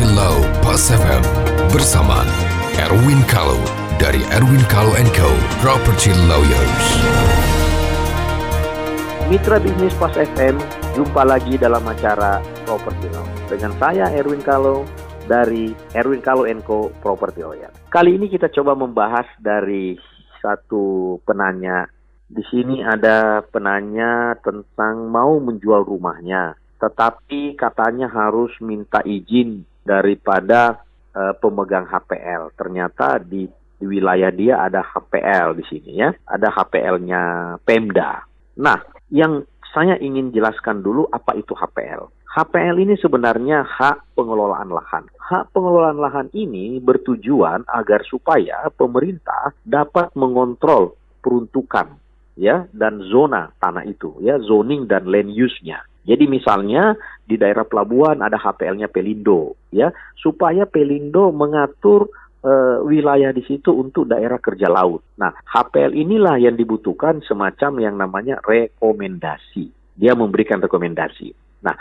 Law Pas FM bersama Erwin Kalau dari Erwin Kalau Co Property Lawyers. Mitra bisnis Pas FM, jumpa lagi dalam acara Property Law dengan saya Erwin Kalau dari Erwin Kalau Co Property Lawyers. Kali ini kita coba membahas dari satu penanya. Di sini ada penanya tentang mau menjual rumahnya tetapi katanya harus minta izin daripada uh, pemegang HPL. Ternyata di, di wilayah dia ada HPL di sini ya, ada HPL-nya Pemda. Nah, yang saya ingin jelaskan dulu apa itu HPL. HPL ini sebenarnya hak pengelolaan lahan. Hak pengelolaan lahan ini bertujuan agar supaya pemerintah dapat mengontrol peruntukan ya dan zona tanah itu ya zoning dan land use-nya. Jadi misalnya di daerah pelabuhan ada HPL-nya Pelindo, ya, supaya Pelindo mengatur uh, wilayah di situ untuk daerah kerja laut. Nah, HPL inilah yang dibutuhkan semacam yang namanya rekomendasi. Dia memberikan rekomendasi. Nah,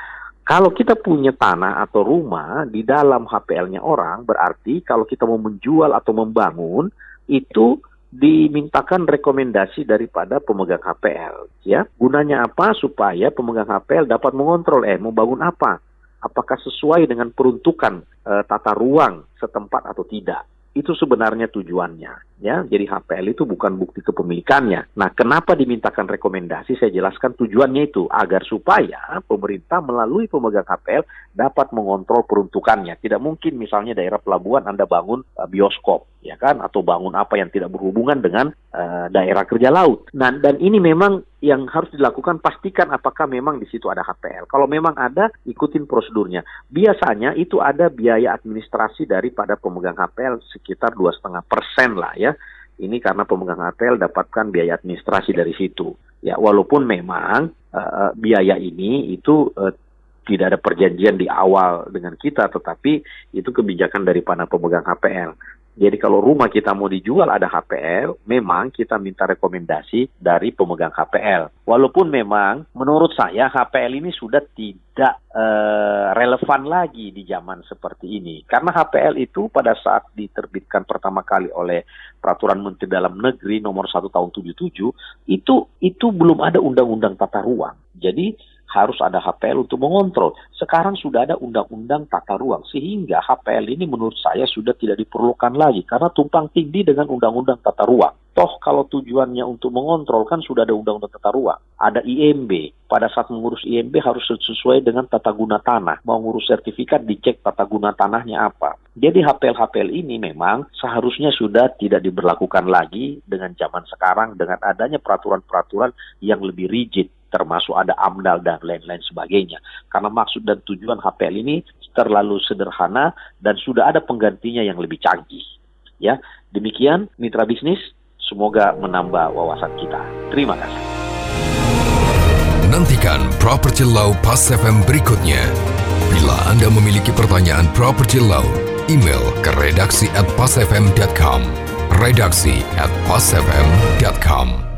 kalau kita punya tanah atau rumah di dalam HPL-nya orang, berarti kalau kita mau menjual atau membangun, itu dimintakan rekomendasi daripada pemegang HPL ya gunanya apa supaya pemegang HPL dapat mengontrol eh mau bangun apa? Apakah sesuai dengan peruntukan e, tata ruang setempat atau tidak? Itu sebenarnya tujuannya ya jadi HPL itu bukan bukti kepemilikannya nah kenapa dimintakan rekomendasi saya jelaskan tujuannya itu agar supaya pemerintah melalui pemegang HPL dapat mengontrol peruntukannya tidak mungkin misalnya daerah pelabuhan Anda bangun uh, bioskop ya kan atau bangun apa yang tidak berhubungan dengan uh, daerah kerja laut nah dan ini memang yang harus dilakukan pastikan apakah memang di situ ada HPL. Kalau memang ada, ikutin prosedurnya. Biasanya itu ada biaya administrasi daripada pemegang HPL sekitar dua setengah persen lah ya. Ini karena pemegang HPL dapatkan biaya administrasi dari situ. Ya, walaupun memang uh, biaya ini itu uh, tidak ada perjanjian di awal dengan kita, tetapi itu kebijakan daripada pemegang HPL. Jadi kalau rumah kita mau dijual ada HPL, memang kita minta rekomendasi dari pemegang HPL. Walaupun memang menurut saya HPL ini sudah tidak uh, relevan lagi di zaman seperti ini. Karena HPL itu pada saat diterbitkan pertama kali oleh Peraturan Menteri Dalam Negeri nomor 1 tahun 77 itu itu belum ada undang-undang tata ruang. Jadi harus ada HPL untuk mengontrol. Sekarang sudah ada undang-undang tata ruang sehingga HPL ini menurut saya sudah tidak diperlukan lagi karena tumpang tindih dengan undang-undang tata ruang. Toh kalau tujuannya untuk mengontrol kan sudah ada undang-undang tata ruang. Ada IMB. Pada saat mengurus IMB harus sesuai dengan tata guna tanah. Mau ngurus sertifikat dicek tata guna tanahnya apa. Jadi HPL-HPL ini memang seharusnya sudah tidak diberlakukan lagi dengan zaman sekarang dengan adanya peraturan-peraturan yang lebih rigid termasuk ada AMDAL dan lain-lain sebagainya. Karena maksud dan tujuan HPL ini terlalu sederhana dan sudah ada penggantinya yang lebih canggih. Ya, demikian mitra bisnis, semoga menambah wawasan kita. Terima kasih. Nantikan Property Law Pas FM berikutnya. Bila Anda memiliki pertanyaan Property Law, email ke redaksi at pasfm.com. Redaksi at pasfm.com.